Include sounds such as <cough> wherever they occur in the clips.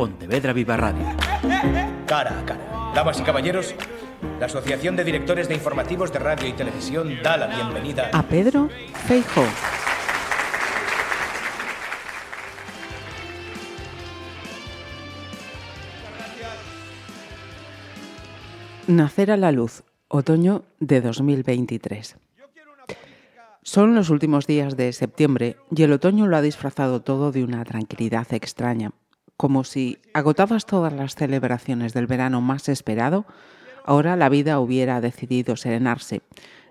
Pontevedra Viva Radio. Cara a cara. Damas y caballeros, la Asociación de Directores de Informativos de Radio y Televisión da la bienvenida a Pedro Feijó. Nacer a la luz, otoño de 2023. Son los últimos días de septiembre y el otoño lo ha disfrazado todo de una tranquilidad extraña, como si, agotadas todas las celebraciones del verano más esperado, ahora la vida hubiera decidido serenarse,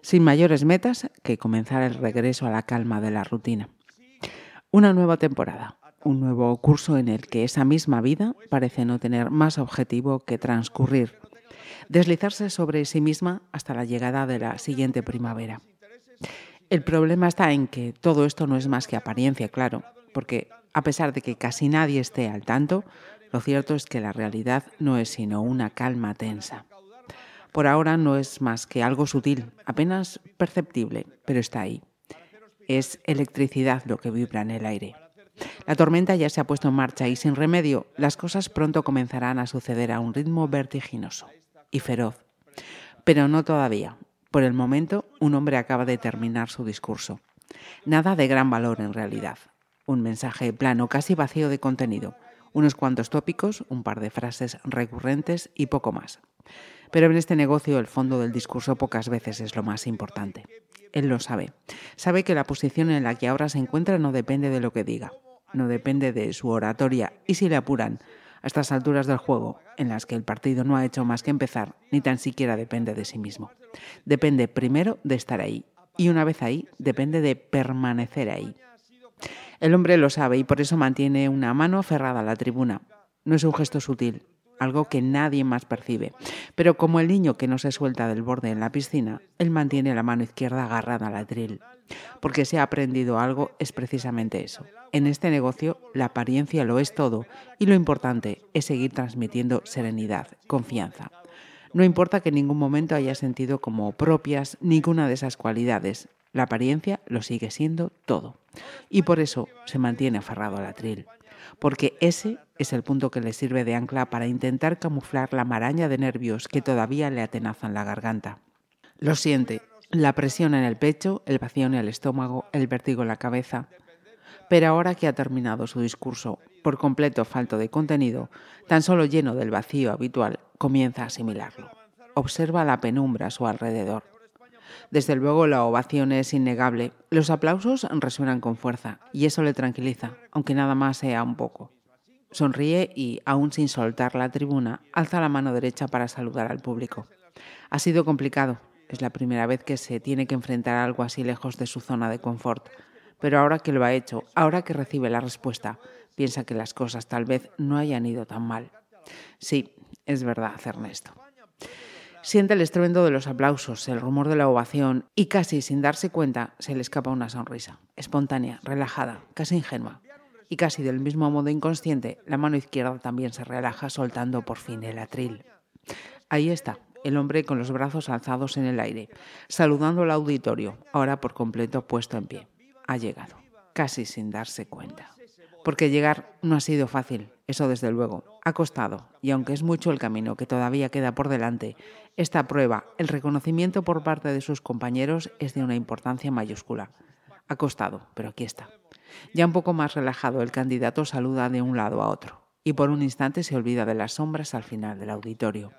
sin mayores metas que comenzar el regreso a la calma de la rutina. Una nueva temporada, un nuevo curso en el que esa misma vida parece no tener más objetivo que transcurrir, deslizarse sobre sí misma hasta la llegada de la siguiente primavera. El problema está en que todo esto no es más que apariencia, claro, porque a pesar de que casi nadie esté al tanto, lo cierto es que la realidad no es sino una calma tensa. Por ahora no es más que algo sutil, apenas perceptible, pero está ahí. Es electricidad lo que vibra en el aire. La tormenta ya se ha puesto en marcha y sin remedio las cosas pronto comenzarán a suceder a un ritmo vertiginoso y feroz. Pero no todavía. Por el momento, un hombre acaba de terminar su discurso. Nada de gran valor en realidad. Un mensaje plano, casi vacío de contenido. Unos cuantos tópicos, un par de frases recurrentes y poco más. Pero en este negocio el fondo del discurso pocas veces es lo más importante. Él lo sabe. Sabe que la posición en la que ahora se encuentra no depende de lo que diga, no depende de su oratoria y si le apuran, a estas alturas del juego, en las que el partido no ha hecho más que empezar, ni tan siquiera depende de sí mismo. Depende primero de estar ahí, y una vez ahí, depende de permanecer ahí. El hombre lo sabe y por eso mantiene una mano aferrada a la tribuna. No es un gesto sutil, algo que nadie más percibe. Pero como el niño que no se suelta del borde en la piscina, él mantiene la mano izquierda agarrada al atril. Porque se ha aprendido algo es precisamente eso. En este negocio la apariencia lo es todo y lo importante es seguir transmitiendo serenidad, confianza. No importa que en ningún momento haya sentido como propias ninguna de esas cualidades, la apariencia lo sigue siendo todo. Y por eso se mantiene aferrado al atril porque ese es el punto que le sirve de ancla para intentar camuflar la maraña de nervios que todavía le atenazan la garganta. Lo siente, la presión en el pecho, el vacío en el estómago, el vértigo en la cabeza. Pero ahora que ha terminado su discurso, por completo falto de contenido, tan solo lleno del vacío habitual, comienza a asimilarlo. Observa la penumbra a su alrededor. Desde luego la ovación es innegable. Los aplausos resuenan con fuerza y eso le tranquiliza, aunque nada más sea un poco. Sonríe y, aún sin soltar la tribuna, alza la mano derecha para saludar al público. Ha sido complicado. Es la primera vez que se tiene que enfrentar a algo así lejos de su zona de confort. Pero ahora que lo ha hecho, ahora que recibe la respuesta, piensa que las cosas tal vez no hayan ido tan mal. Sí, es verdad, Ernesto. Siente el estruendo de los aplausos, el rumor de la ovación y casi sin darse cuenta se le escapa una sonrisa, espontánea, relajada, casi ingenua. Y casi del mismo modo inconsciente, la mano izquierda también se relaja soltando por fin el atril. Ahí está, el hombre con los brazos alzados en el aire, saludando al auditorio, ahora por completo puesto en pie. Ha llegado, casi sin darse cuenta. Porque llegar no ha sido fácil, eso desde luego. Ha costado, y aunque es mucho el camino que todavía queda por delante, esta prueba, el reconocimiento por parte de sus compañeros, es de una importancia mayúscula. Ha costado, pero aquí está. Ya un poco más relajado, el candidato saluda de un lado a otro, y por un instante se olvida de las sombras al final del auditorio.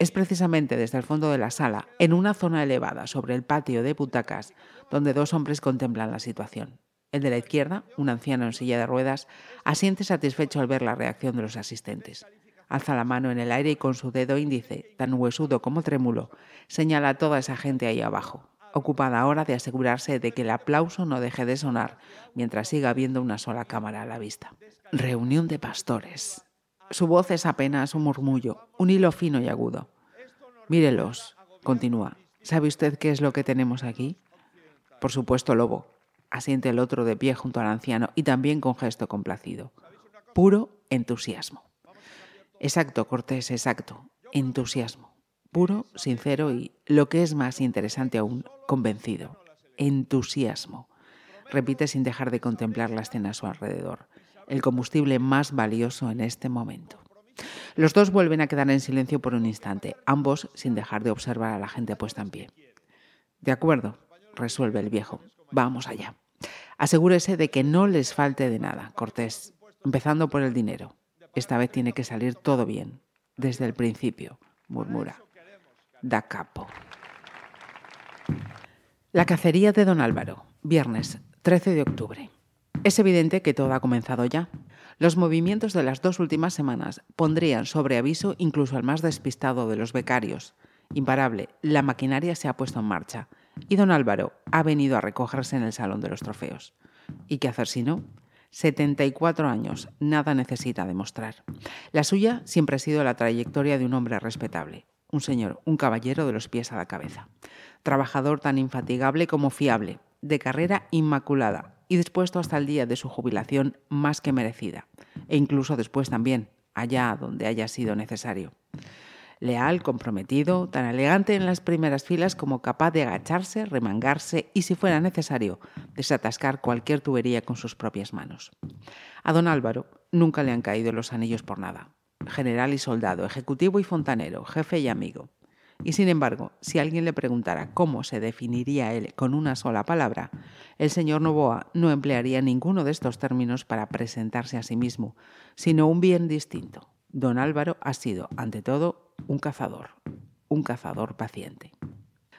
Es precisamente desde el fondo de la sala, en una zona elevada sobre el patio de butacas, donde dos hombres contemplan la situación. El de la izquierda, un anciano en silla de ruedas, asiente satisfecho al ver la reacción de los asistentes. Alza la mano en el aire y con su dedo índice, tan huesudo como trémulo, señala a toda esa gente ahí abajo, ocupada ahora de asegurarse de que el aplauso no deje de sonar mientras siga habiendo una sola cámara a la vista. Reunión de pastores. Su voz es apenas un murmullo, un hilo fino y agudo. Mírelos, continúa. ¿Sabe usted qué es lo que tenemos aquí? Por supuesto, lobo, asiente el otro de pie junto al anciano y también con gesto complacido. Puro entusiasmo. Exacto, Cortés, exacto. Entusiasmo. Puro, sincero y, lo que es más interesante aún, convencido. Entusiasmo. Repite sin dejar de contemplar la escena a su alrededor. el combustible más valioso en este momento. Los dos vuelven a quedar en silencio por un instante, ambos sin dejar de observar a la gente puesta en pie. De acuerdo, resuelve el viejo. Vamos allá. Asegúrese de que no les falte de nada, Cortés, empezando por el dinero. Esta vez tiene que salir todo bien, desde el principio, murmura. Da capo. La cacería de don Álvaro, viernes 13 de octubre. Es evidente que todo ha comenzado ya. Los movimientos de las dos últimas semanas pondrían sobre aviso incluso al más despistado de los becarios. Imparable, la maquinaria se ha puesto en marcha y don Álvaro ha venido a recogerse en el Salón de los Trofeos. ¿Y qué hacer si no? 74 años, nada necesita demostrar. La suya siempre ha sido la trayectoria de un hombre respetable, un señor, un caballero de los pies a la cabeza. Trabajador tan infatigable como fiable, de carrera inmaculada y dispuesto hasta el día de su jubilación más que merecida, e incluso después también, allá donde haya sido necesario. Leal, comprometido, tan elegante en las primeras filas como capaz de agacharse, remangarse y, si fuera necesario, desatascar cualquier tubería con sus propias manos. A don Álvaro nunca le han caído los anillos por nada. General y soldado, ejecutivo y fontanero, jefe y amigo. Y sin embargo, si alguien le preguntara cómo se definiría él con una sola palabra, el señor Novoa no emplearía ninguno de estos términos para presentarse a sí mismo, sino un bien distinto. Don Álvaro ha sido, ante todo, un cazador, un cazador paciente.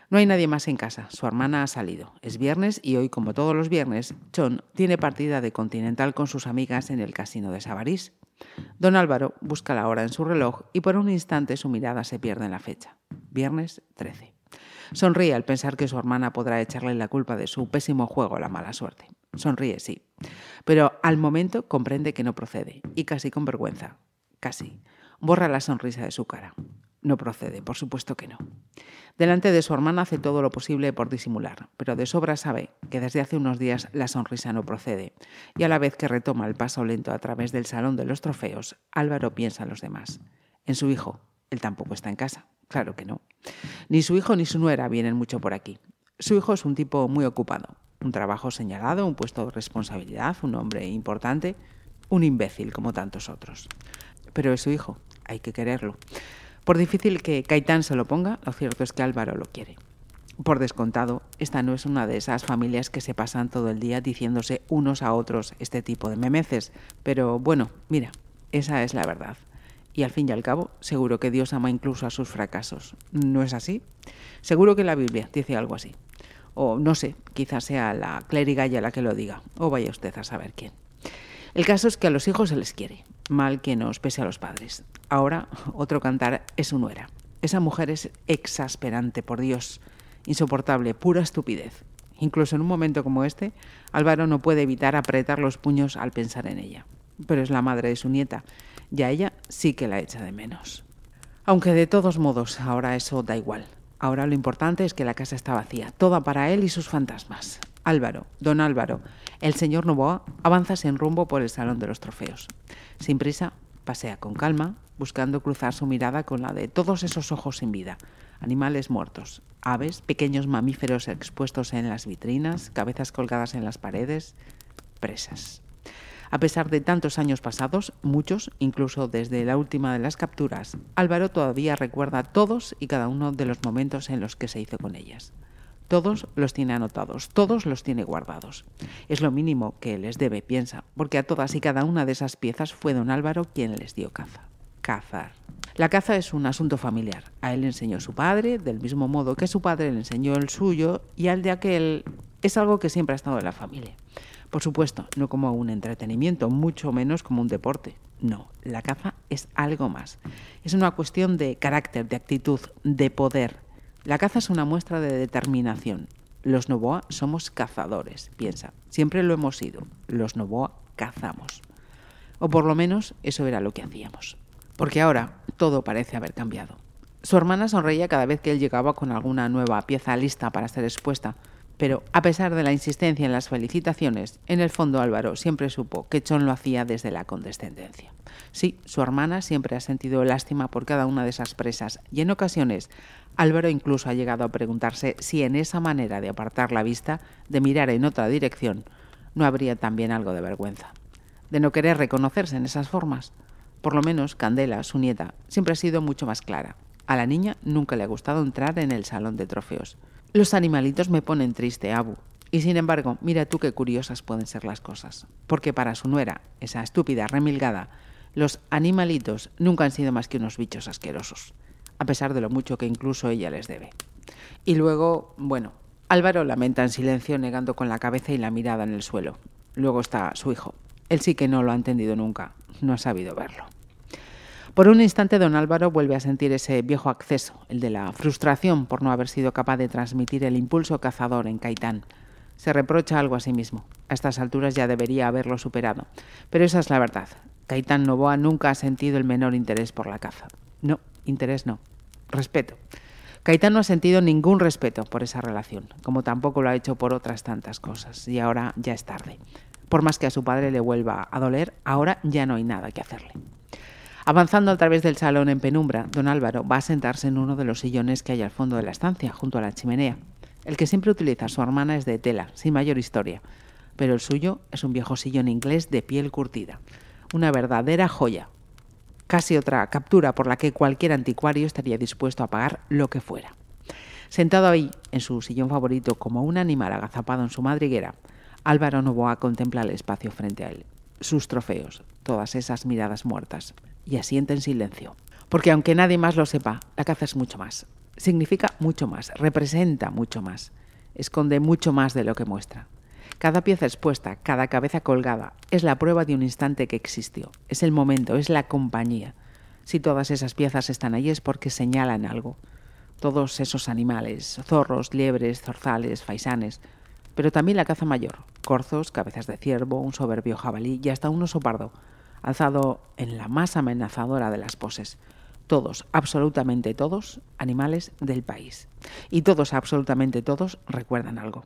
No hay nadie más en casa, su hermana ha salido. Es viernes y hoy, como todos los viernes, John tiene partida de Continental con sus amigas en el casino de Sabarís. Don Álvaro busca la hora en su reloj y por un instante su mirada se pierde en la fecha. Viernes 13. Sonríe al pensar que su hermana podrá echarle la culpa de su pésimo juego la mala suerte. Sonríe, sí. Pero al momento comprende que no procede, y casi con vergüenza. Casi. Borra la sonrisa de su cara. No procede, por supuesto que no. Delante de su hermana hace todo lo posible por disimular, pero de sobra sabe que desde hace unos días la sonrisa no procede, y a la vez que retoma el paso lento a través del salón de los trofeos, Álvaro piensa en los demás. En su hijo, él tampoco está en casa, claro que no. Ni su hijo ni su nuera vienen mucho por aquí. Su hijo es un tipo muy ocupado, un trabajo señalado, un puesto de responsabilidad, un hombre importante, un imbécil como tantos otros. Pero es su hijo, hay que quererlo. Por difícil que Caitán se lo ponga, lo cierto es que Álvaro lo quiere. Por descontado, esta no es una de esas familias que se pasan todo el día diciéndose unos a otros este tipo de memeces, pero bueno, mira, esa es la verdad. Y al fin y al cabo, seguro que Dios ama incluso a sus fracasos. ¿No es así? Seguro que la Biblia dice algo así. O no sé, quizás sea la clériga ya la que lo diga, o vaya usted a saber quién. El caso es que a los hijos se les quiere, mal que nos pese a los padres. Ahora, otro cantar es su nuera. Esa mujer es exasperante, por Dios, insoportable, pura estupidez. Incluso en un momento como este, Álvaro no puede evitar apretar los puños al pensar en ella. Pero es la madre de su nieta, y a ella sí que la echa de menos. Aunque de todos modos, ahora eso da igual. Ahora lo importante es que la casa está vacía, toda para él y sus fantasmas. Álvaro, don Álvaro, el señor Novoa avanza sin rumbo por el salón de los trofeos. Sin prisa, pasea con calma, buscando cruzar su mirada con la de todos esos ojos sin vida, animales muertos, aves, pequeños mamíferos expuestos en las vitrinas, cabezas colgadas en las paredes, presas. A pesar de tantos años pasados, muchos, incluso desde la última de las capturas, Álvaro todavía recuerda todos y cada uno de los momentos en los que se hizo con ellas. Todos los tiene anotados, todos los tiene guardados. Es lo mínimo que les debe, piensa, porque a todas y cada una de esas piezas fue don Álvaro quien les dio caza. Cazar. La caza es un asunto familiar. A él le enseñó su padre, del mismo modo que su padre le enseñó el suyo, y al de aquel es algo que siempre ha estado en la familia. Por supuesto, no como un entretenimiento, mucho menos como un deporte. No, la caza es algo más. Es una cuestión de carácter, de actitud, de poder, la caza es una muestra de determinación. Los Novoa somos cazadores, piensa. Siempre lo hemos sido. Los Novoa cazamos. O por lo menos eso era lo que hacíamos. Porque ahora todo parece haber cambiado. Su hermana sonreía cada vez que él llegaba con alguna nueva pieza lista para ser expuesta, pero a pesar de la insistencia en las felicitaciones, en el fondo Álvaro siempre supo que Chon lo hacía desde la condescendencia. Sí, su hermana siempre ha sentido lástima por cada una de esas presas y en ocasiones Álvaro incluso ha llegado a preguntarse si en esa manera de apartar la vista, de mirar en otra dirección, no habría también algo de vergüenza. de no querer reconocerse en esas formas. Por lo menos Candela, su nieta, siempre ha sido mucho más clara. A la niña nunca le ha gustado entrar en el salón de trofeos. Los animalitos me ponen triste, Abu. Y sin embargo, mira tú qué curiosas pueden ser las cosas. Porque para su nuera, esa estúpida remilgada, los animalitos nunca han sido más que unos bichos asquerosos, a pesar de lo mucho que incluso ella les debe. Y luego, bueno, Álvaro lamenta en silencio negando con la cabeza y la mirada en el suelo. Luego está su hijo. Él sí que no lo ha entendido nunca, no ha sabido verlo. Por un instante don Álvaro vuelve a sentir ese viejo acceso, el de la frustración por no haber sido capaz de transmitir el impulso cazador en Caitán. Se reprocha algo a sí mismo. A estas alturas ya debería haberlo superado. Pero esa es la verdad. Caitán Novoa nunca ha sentido el menor interés por la caza. No, interés no. Respeto. Caetano no ha sentido ningún respeto por esa relación, como tampoco lo ha hecho por otras tantas cosas, y ahora ya es tarde. Por más que a su padre le vuelva a doler, ahora ya no hay nada que hacerle. Avanzando a través del salón en penumbra, don Álvaro va a sentarse en uno de los sillones que hay al fondo de la estancia, junto a la chimenea. El que siempre utiliza su hermana es de tela, sin mayor historia, pero el suyo es un viejo sillón inglés de piel curtida. Una verdadera joya, casi otra captura por la que cualquier anticuario estaría dispuesto a pagar lo que fuera. Sentado ahí, en su sillón favorito, como un animal agazapado en su madriguera, Álvaro Novoa contempla el espacio frente a él, sus trofeos, todas esas miradas muertas, y asiente en silencio. Porque aunque nadie más lo sepa, la caza es mucho más. Significa mucho más, representa mucho más, esconde mucho más de lo que muestra. Cada pieza expuesta, cada cabeza colgada, es la prueba de un instante que existió, es el momento, es la compañía. Si todas esas piezas están ahí es porque señalan algo. Todos esos animales, zorros, liebres, zorzales, faisanes, pero también la caza mayor, corzos, cabezas de ciervo, un soberbio jabalí y hasta un oso pardo, alzado en la más amenazadora de las poses. Todos, absolutamente todos, animales del país. Y todos, absolutamente todos, recuerdan algo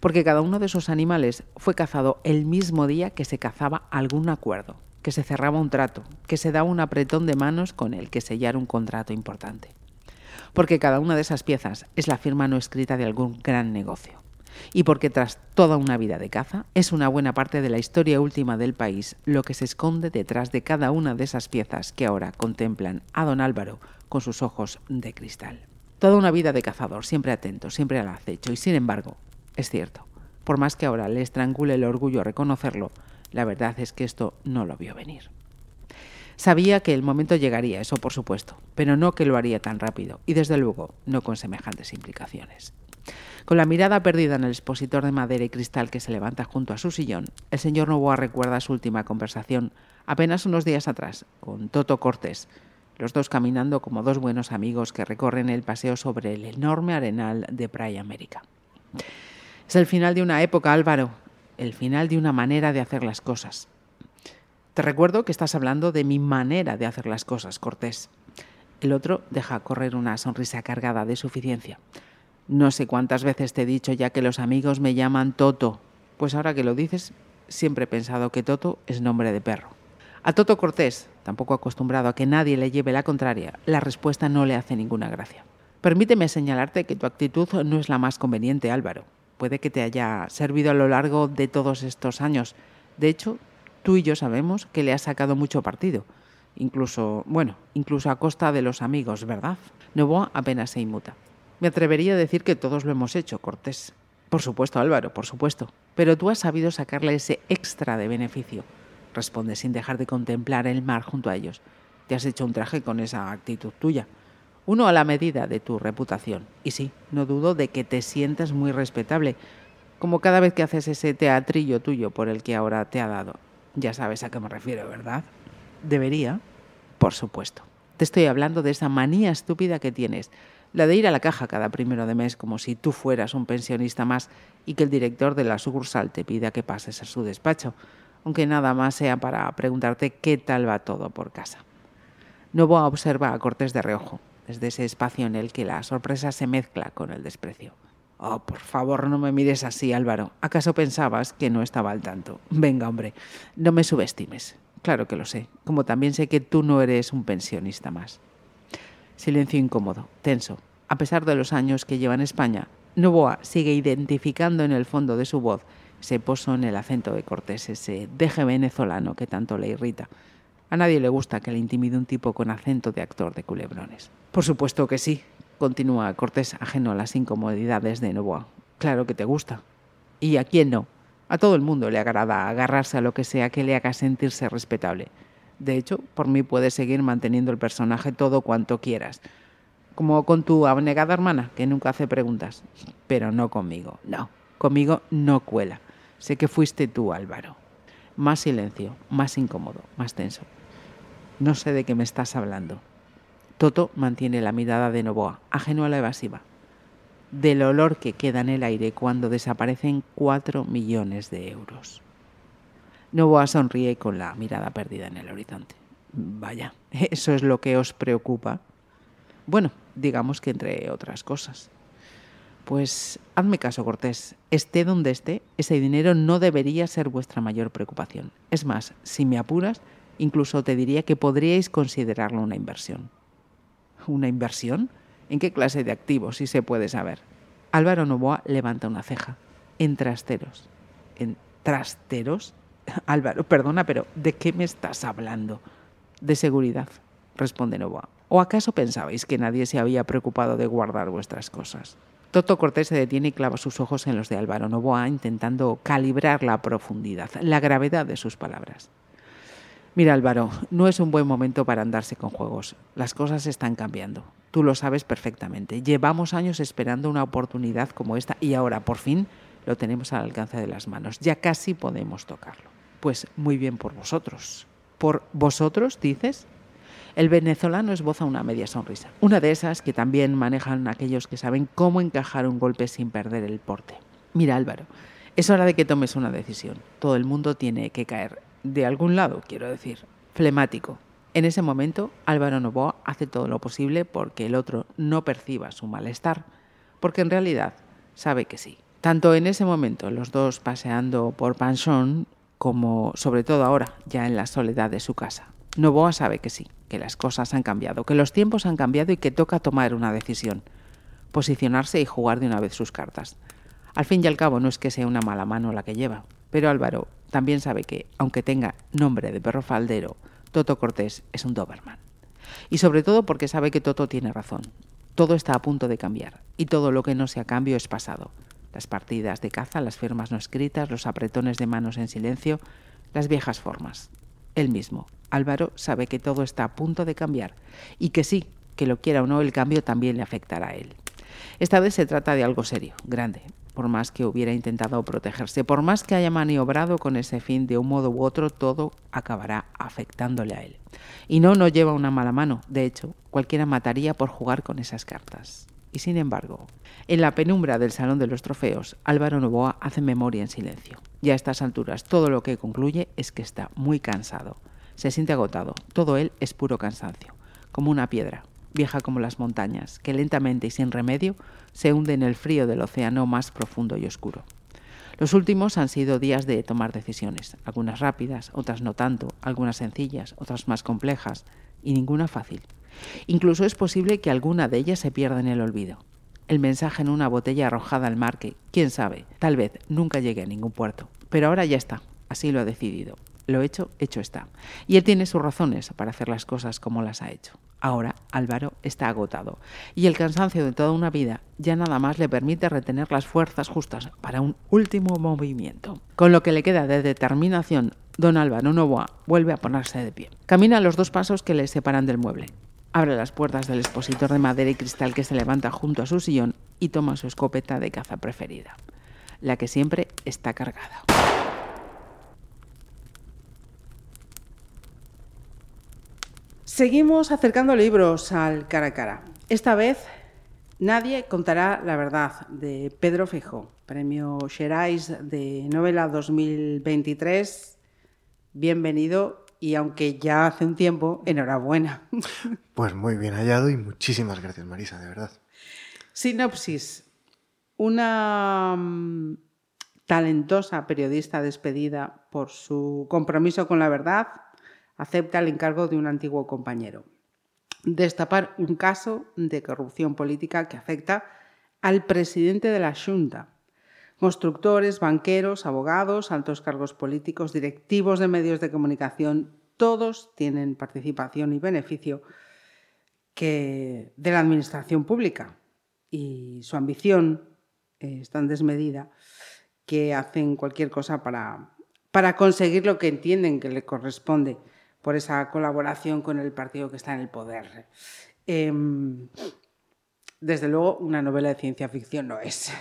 porque cada uno de esos animales fue cazado el mismo día que se cazaba algún acuerdo, que se cerraba un trato, que se daba un apretón de manos con el que sellar un contrato importante. Porque cada una de esas piezas es la firma no escrita de algún gran negocio. Y porque tras toda una vida de caza es una buena parte de la historia última del país lo que se esconde detrás de cada una de esas piezas que ahora contemplan a don Álvaro con sus ojos de cristal. Toda una vida de cazador, siempre atento, siempre al acecho, y sin embargo, es cierto, por más que ahora le estrangule el orgullo reconocerlo, la verdad es que esto no lo vio venir. Sabía que el momento llegaría, eso por supuesto, pero no que lo haría tan rápido y desde luego no con semejantes implicaciones. Con la mirada perdida en el expositor de madera y cristal que se levanta junto a su sillón, el señor Novoa recuerda su última conversación apenas unos días atrás con Toto Cortés, los dos caminando como dos buenos amigos que recorren el paseo sobre el enorme arenal de Praia América. Es el final de una época, Álvaro, el final de una manera de hacer las cosas. Te recuerdo que estás hablando de mi manera de hacer las cosas, Cortés. El otro deja correr una sonrisa cargada de suficiencia. No sé cuántas veces te he dicho ya que los amigos me llaman Toto. Pues ahora que lo dices, siempre he pensado que Toto es nombre de perro. A Toto Cortés, tampoco acostumbrado a que nadie le lleve la contraria, la respuesta no le hace ninguna gracia. Permíteme señalarte que tu actitud no es la más conveniente, Álvaro puede que te haya servido a lo largo de todos estos años. De hecho, tú y yo sabemos que le has sacado mucho partido. Incluso, bueno, incluso a costa de los amigos, ¿verdad? Novoa apenas se inmuta. Me atrevería a decir que todos lo hemos hecho, Cortés. Por supuesto, Álvaro, por supuesto. Pero tú has sabido sacarle ese extra de beneficio. Responde sin dejar de contemplar el mar junto a ellos. Te has hecho un traje con esa actitud tuya uno a la medida de tu reputación. Y sí, no dudo de que te sientas muy respetable, como cada vez que haces ese teatrillo tuyo por el que ahora te ha dado. Ya sabes a qué me refiero, ¿verdad? Debería, por supuesto. Te estoy hablando de esa manía estúpida que tienes, la de ir a la caja cada primero de mes como si tú fueras un pensionista más y que el director de la sucursal te pida que pases a su despacho, aunque nada más sea para preguntarte qué tal va todo por casa. No voy a observar a Cortés de reojo desde ese espacio en el que la sorpresa se mezcla con el desprecio. Oh, por favor, no me mires así, Álvaro. ¿Acaso pensabas que no estaba al tanto? Venga, hombre, no me subestimes. Claro que lo sé, como también sé que tú no eres un pensionista más. Silencio incómodo, tenso. A pesar de los años que lleva en España, Novoa sigue identificando en el fondo de su voz Se posó en el acento de Cortés, ese deje venezolano que tanto le irrita. A nadie le gusta que le intimide un tipo con acento de actor de culebrones. Por supuesto que sí, continúa Cortés ajeno a las incomodidades de Novoa. Claro que te gusta. ¿Y a quién no? A todo el mundo le agrada agarrarse a lo que sea que le haga sentirse respetable. De hecho, por mí puedes seguir manteniendo el personaje todo cuanto quieras. Como con tu abnegada hermana, que nunca hace preguntas. Pero no conmigo, no. Conmigo no cuela. Sé que fuiste tú, Álvaro. Más silencio, más incómodo, más tenso. No sé de qué me estás hablando. Toto mantiene la mirada de Novoa, ajeno a la evasiva. Del olor que queda en el aire cuando desaparecen cuatro millones de euros. Novoa sonríe con la mirada perdida en el horizonte. Vaya, <laughs> ¿eso es lo que os preocupa? Bueno, digamos que entre otras cosas. Pues hazme caso, Cortés. Esté donde esté, ese dinero no debería ser vuestra mayor preocupación. Es más, si me apuras, incluso te diría que podríais considerarlo una inversión. ¿Una inversión? ¿En qué clase de activos, si se puede saber? Álvaro Novoa levanta una ceja. En trasteros. ¿En trasteros? Álvaro, perdona, pero ¿de qué me estás hablando? De seguridad, responde Novoa. ¿O acaso pensabais que nadie se había preocupado de guardar vuestras cosas? Toto Cortés se detiene y clava sus ojos en los de Álvaro Novoa, intentando calibrar la profundidad, la gravedad de sus palabras. Mira, Álvaro, no es un buen momento para andarse con juegos. Las cosas están cambiando. Tú lo sabes perfectamente. Llevamos años esperando una oportunidad como esta y ahora, por fin, lo tenemos al alcance de las manos. Ya casi podemos tocarlo. Pues muy bien por vosotros. ¿Por vosotros, dices? El venezolano esboza una media sonrisa, una de esas que también manejan aquellos que saben cómo encajar un golpe sin perder el porte. Mira Álvaro, es hora de que tomes una decisión. Todo el mundo tiene que caer de algún lado, quiero decir. Flemático. En ese momento, Álvaro Novoa hace todo lo posible porque el otro no perciba su malestar, porque en realidad sabe que sí. Tanto en ese momento, los dos paseando por Panchón, como sobre todo ahora, ya en la soledad de su casa. Novoa sabe que sí, que las cosas han cambiado, que los tiempos han cambiado y que toca tomar una decisión, posicionarse y jugar de una vez sus cartas. Al fin y al cabo no es que sea una mala mano la que lleva, pero Álvaro también sabe que, aunque tenga nombre de perro faldero, Toto Cortés es un Doberman. Y sobre todo porque sabe que Toto tiene razón. Todo está a punto de cambiar, y todo lo que no sea cambio es pasado. Las partidas de caza, las firmas no escritas, los apretones de manos en silencio, las viejas formas. Él mismo, Álvaro sabe que todo está a punto de cambiar y que sí, que lo quiera o no, el cambio también le afectará a él. Esta vez se trata de algo serio, grande, por más que hubiera intentado protegerse, por más que haya maniobrado con ese fin de un modo u otro, todo acabará afectándole a él. Y no, no lleva una mala mano, de hecho, cualquiera mataría por jugar con esas cartas. Y sin embargo, en la penumbra del Salón de los Trofeos, Álvaro Novoa hace memoria en silencio. Y a estas alturas todo lo que concluye es que está muy cansado. Se siente agotado. Todo él es puro cansancio, como una piedra, vieja como las montañas, que lentamente y sin remedio se hunde en el frío del océano más profundo y oscuro. Los últimos han sido días de tomar decisiones, algunas rápidas, otras no tanto, algunas sencillas, otras más complejas, y ninguna fácil. Incluso es posible que alguna de ellas se pierda en el olvido. El mensaje en una botella arrojada al mar que, quién sabe, tal vez nunca llegue a ningún puerto. Pero ahora ya está, así lo ha decidido. Lo hecho, hecho está. Y él tiene sus razones para hacer las cosas como las ha hecho. Ahora Álvaro está agotado y el cansancio de toda una vida ya nada más le permite retener las fuerzas justas para un último movimiento. Con lo que le queda de determinación, don Álvaro Novoa vuelve a ponerse de pie. Camina los dos pasos que le separan del mueble. Abre las puertas del expositor de madera y cristal que se levanta junto a su sillón y toma su escopeta de caza preferida, la que siempre está cargada. Seguimos acercando libros al cara a cara. Esta vez nadie contará la verdad de Pedro Fijo, premio Xerais de novela 2023. Bienvenido y aunque ya hace un tiempo, enhorabuena. <laughs> Pues muy bien hallado y muchísimas gracias Marisa, de verdad. Sinopsis. Una mm, talentosa periodista despedida por su compromiso con la verdad acepta el encargo de un antiguo compañero. Destapar un caso de corrupción política que afecta al presidente de la Junta. Constructores, banqueros, abogados, altos cargos políticos, directivos de medios de comunicación, todos tienen participación y beneficio de la administración pública y su ambición es tan desmedida que hacen cualquier cosa para, para conseguir lo que entienden que le corresponde por esa colaboración con el partido que está en el poder. Em, desde luego, una novela de ciencia ficción no es.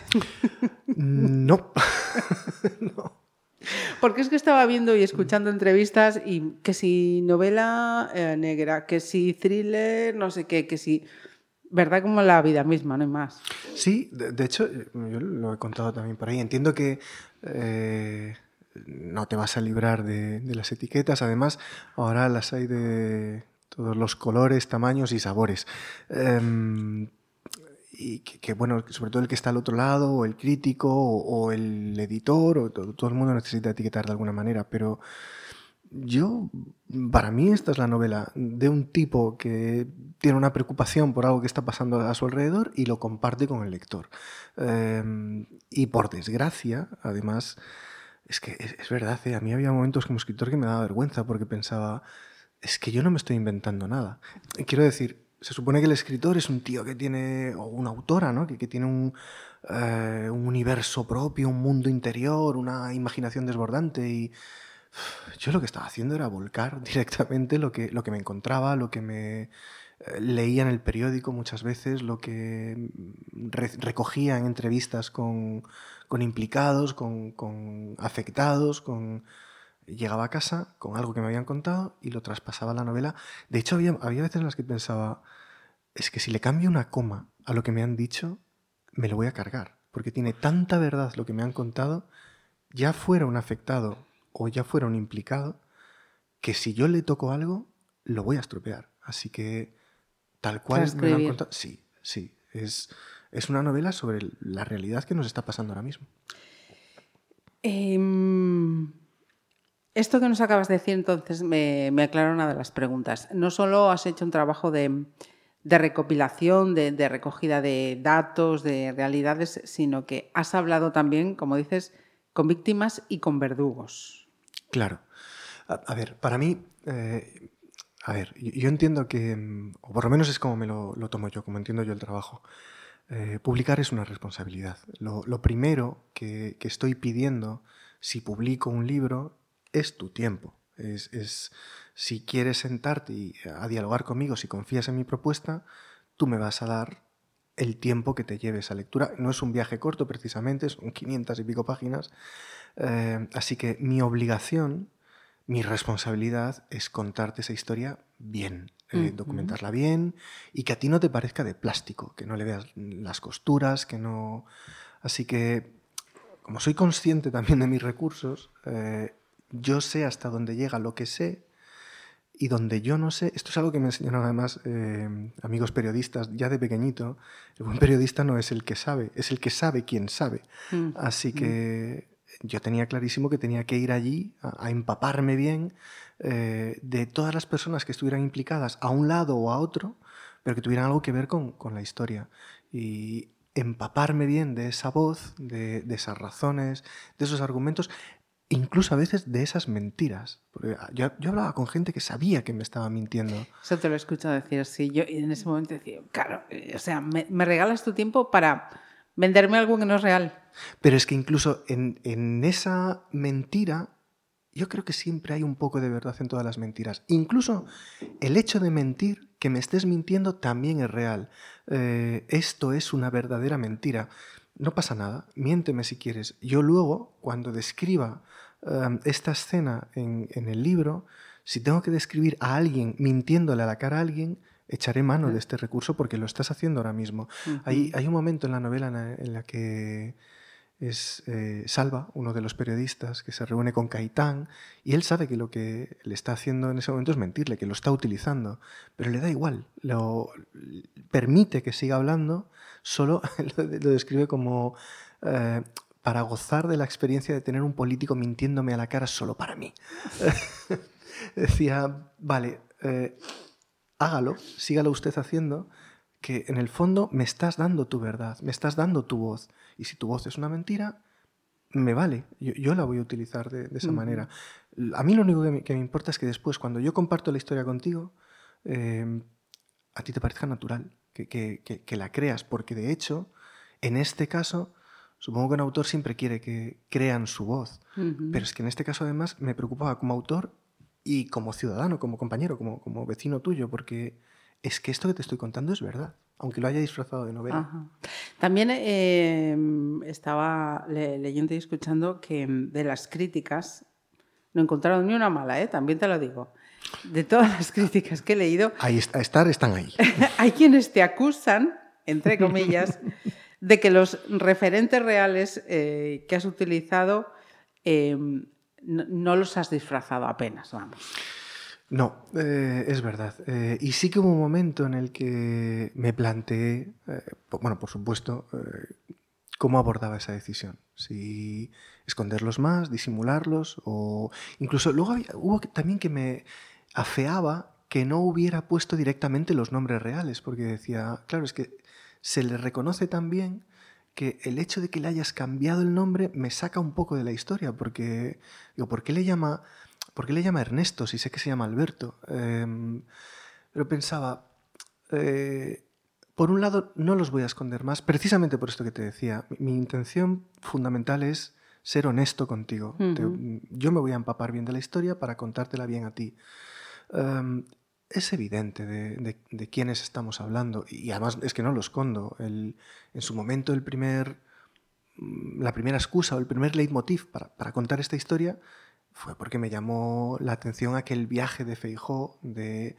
No. <laughs> no. Porque es que estaba viendo y escuchando entrevistas y que si novela eh, negra, que si thriller, no sé qué, que si... ¿Verdad? Como la vida misma, no hay más. Sí, de, hecho, yo lo he contado también por ahí. Entiendo que eh, no te vas a librar de, las etiquetas. Además, ahora las hay de todos los colores, tamaños y sabores. Em, y que, bueno, sobre todo el que está al otro lado, o el crítico, o, el editor, o todo, el mundo necesita etiquetar de alguna manera, pero yo, para mí esta es la novela de un tipo que tiene una preocupación por algo que está pasando a su alrededor y lo comparte con el lector. Em, y por desgracia, además, es que es, verdad, ¿eh? a mí había momentos como escritor que me daba vergüenza porque pensaba, es que yo no me estoy inventando nada. Quiero decir, se supone que el escritor es un tío que tiene, o una autora, ¿no? que, que tiene un, eh, un, universo propio, un mundo interior, una imaginación desbordante. Y yo lo que estaba haciendo era volcar <laughs> directamente lo que, lo que me encontraba, lo que me eh, leía en el periódico muchas veces, lo que recogía en entrevistas con, con implicados, con, con afectados, con llegaba a casa con algo que me habían contado y lo traspasaba a la novela. De hecho, había, había veces en las que pensaba, es que si le cambio una coma a lo que me han dicho, me lo voy a cargar, porque tiene tanta verdad lo que me han contado, ya fuera un afectado o ya fuera un implicado, que si yo le toco algo, lo voy a estropear. Así que, tal cual me lo han contado, sí, sí, es, es una novela sobre la realidad que nos está pasando ahora mismo. Eh, esto que nos acabas de decir entonces me, aclara una de las preguntas. No solo has hecho un trabajo de, recopilación, de, recogida de datos, de realidades, sino que has hablado también, como dices, con víctimas y con verdugos. Claro. A, ver, para mí, eh, a ver, yo entiendo que, o por lo menos es como me lo, tomo yo, como entiendo yo el trabajo. Eh, publicar es una responsabilidad. Lo, primero que, estoy pidiendo si publico un libro es tu tiempo. Es, si quieres sentarte y a dialogar conmigo, si confías en mi propuesta, tú me vas a dar el tiempo que te lleve esa lectura. No es un viaje corto precisamente, son 500 y pico páginas. Eh, así que mi obligación, mi responsabilidad es contarte esa historia bien, eh, documentarla bien y que a ti no te parezca de plástico, que no le veas las costuras, que no... Así que, como soy consciente también de mis recursos, eh, yo sé hasta dónde llega lo que sé y donde yo no sé, esto es algo que me enseñaron además eh, amigos periodistas ya de pequeñito, el buen periodista no es el que sabe, es el que sabe quién sabe. Mm, Así mm. que yo tenía clarísimo que tenía que ir allí a, empaparme bien eh, de todas las personas que estuvieran implicadas a un lado o a otro, pero que tuvieran algo que ver con, con la historia. Y empaparme bien de esa voz, de, de, esas razones, de esos argumentos, incluso a veces de esas mentiras. Porque yo, hablaba con gente que sabía que me estaba mintiendo. Eso te lo he escuchado decir, sí. Yo en ese momento decía, claro, eh, o sea, me, regalas tu tiempo para venderme algo que no es real. Pero es que incluso en, en, esa mentira, yo creo que siempre hay un poco de verdad en todas las mentiras. Incluso el hecho de mentir, que me estés mintiendo, también es real. Eh, esto es una verdadera mentira. No pasa nada, miénteme si quieres. Yo luego, cuando describa Esta escena en, el libro, si tengo que describir a alguien mintiéndole a la cara a alguien, echaré mano de este recurso porque lo estás haciendo ahora mismo. hay, hay, un momento en la novela en la, que es eh, Salva, uno de los periodistas, que se reúne con Caitán y él sabe que lo que le está haciendo en ese momento es mentirle, que lo está utilizando, pero le da igual, lo permite que siga hablando, solo <laughs> lo, describe como eh, para gozar de la experiencia de tener un político mintiéndome a la cara solo para mí. <laughs> Decía, vale, eh, hágalo, sígalo usted haciendo, que en el fondo me estás dando tu verdad, me estás dando tu voz. Y si tu voz es una mentira, me vale, yo, la voy a utilizar de, esa manera. A mí lo único que me, importa es que después, cuando yo comparto la historia contigo, em, a ti te parezca natural, que, la creas, porque de hecho, en este caso, supongo que un autor siempre quiere que crean su voz, pero es que en este caso además me preocupaba como autor y como ciudadano, como compañero, como, como vecino tuyo, porque es que esto que te estoy contando es verdad, aunque lo haya disfrazado de novela. También em, estaba leyendo y escuchando que de las críticas no encontraron ni una mala, ¿eh? también te lo digo. De todas las <laughs> críticas que he leído... Ahí a estar están ahí. <laughs> hay quienes te acusan, entre comillas, <laughs> de que los referentes reales eh, que has utilizado em, no, los has disfrazado apenas, vamos. No, eh, es verdad. Eh, y sí que hubo un momento en el que me planteé, bueno, por supuesto, cómo abordaba esa decisión. Si esconderlos más, disimularlos, o incluso luego hubo también que me afeaba que no hubiera puesto directamente los nombres reales, porque decía, claro, es que se le reconoce también que el hecho de que le hayas cambiado el nombre me saca un poco de la historia, porque, digo, ¿por qué le llama, por qué le llama Ernesto si sé que se llama Alberto? Em, pero pensaba, eh, por un lado, no los voy a esconder más, precisamente por esto que te decía. Mi, intención fundamental es ser honesto contigo. yo me voy a empapar bien de la historia para contártela bien a ti. Em, es evidente de, quiénes estamos hablando y además es que no lo escondo. en su momento el primer, mm, la primera excusa o el primer leitmotiv para, para, contar esta historia fue porque me llamó la atención aquel viaje de Feijó de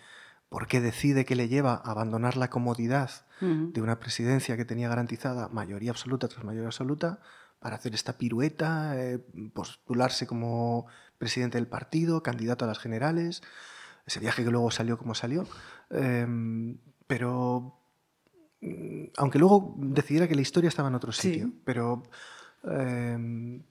por qué decide que le lleva a abandonar la comodidad de una presidencia que tenía garantizada mayoría absoluta tras mayoría absoluta para hacer esta pirueta, eh, postularse como presidente del partido, candidato a las generales ese viaje que luego salió como salió. Em, pero mm, aunque luego decidiera que la historia estaba en otro sitio, pero em,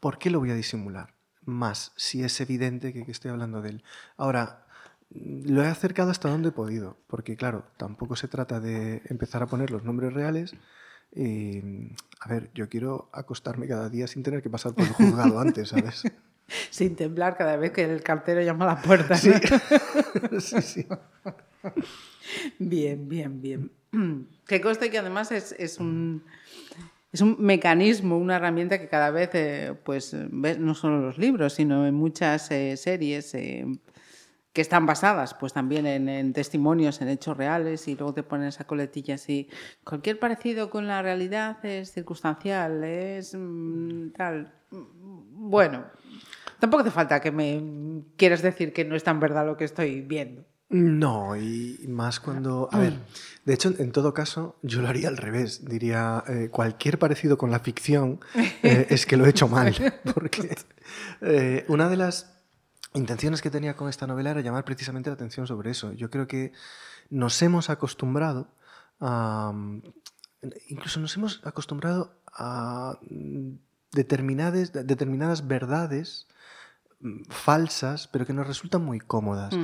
¿por qué lo voy a disimular? Más si es evidente que, estoy hablando de él. Ahora, lo he acercado hasta donde he podido, porque claro, tampoco se trata de empezar a poner los nombres reales. Y, a ver, yo quiero acostarme cada día sin tener que pasar por el juzgado antes, ¿sabes? <laughs> Sin temblar cada vez que el cartero llama a la puerta. Sí, <laughs> sí, sí. Bien, bien, bien. <clears throat> Que conste que además es, un, es un mecanismo, una herramienta que cada vez, eh, pues, ves no solo en los libros, sino en muchas eh, series eh, que están basadas, pues también en, testimonios, en hechos reales, y luego te ponen esa coletilla así. Cualquier parecido con la realidad es circunstancial, es mm, tal. Bueno, Tampoco hace falta que me quieras decir que no es tan verdad lo que estoy viendo. No, y más cuando... A ver, de hecho, en todo caso, yo lo haría al revés. Diría, eh, cualquier parecido con la ficción eh, es que lo he hecho mal. <laughs> Porque eh, una de las intenciones que tenía con esta novela era llamar precisamente la atención sobre eso. Yo creo que nos hemos acostumbrado a... Incluso nos hemos acostumbrado a determinadas, determinadas verdades falsas, pero que nos resultan muy cómodas.